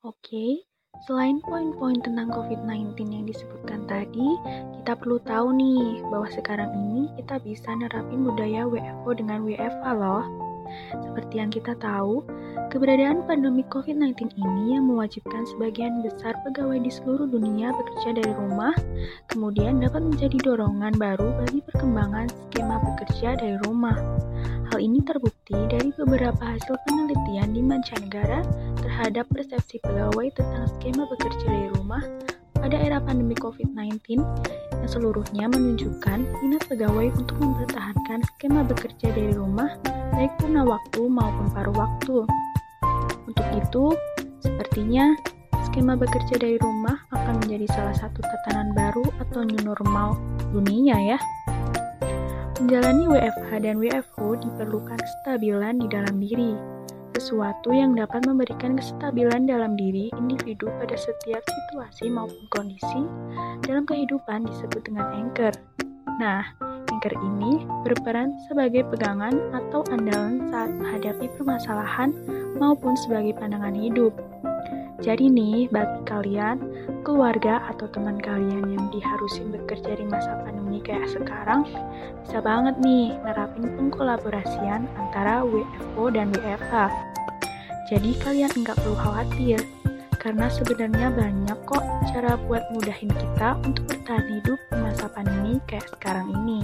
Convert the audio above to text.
Oke, selain poin-poin tentang COVID-19 yang disebutkan tadi, kita perlu tahu nih bahwa sekarang ini kita bisa nerapin budaya WFO dengan WFA loh. Seperti yang kita tahu, keberadaan pandemi COVID-19 ini yang mewajibkan sebagian besar pegawai di seluruh dunia bekerja dari rumah, kemudian dapat menjadi dorongan baru bagi perkembangan skema bekerja dari rumah. Hal ini terbukti dari beberapa hasil penelitian di mancanegara terhadap persepsi pegawai tentang skema bekerja dari rumah pada era pandemi COVID-19 yang seluruhnya menunjukkan minat pegawai untuk mempertahankan skema bekerja dari rumah baik purna waktu maupun paruh waktu. Untuk itu, sepertinya skema bekerja dari rumah akan menjadi salah satu tatanan baru atau new normal dunia ya. Menjalani WFH dan WFO diperlukan kestabilan di dalam diri, sesuatu yang dapat memberikan kestabilan dalam diri individu pada setiap situasi maupun kondisi dalam kehidupan disebut dengan anchor. Nah, anchor ini berperan sebagai pegangan atau andalan saat menghadapi permasalahan maupun sebagai pandangan hidup. Jadi nih, bagi kalian, keluarga atau teman kalian yang diharusin bekerja di masa pandemi kayak sekarang, bisa banget nih nerapin pengkolaborasian antara WFO dan WFH. Jadi kalian nggak perlu khawatir, karena sebenarnya banyak kok cara buat mudahin kita untuk bertahan hidup di masa pandemi kayak sekarang ini.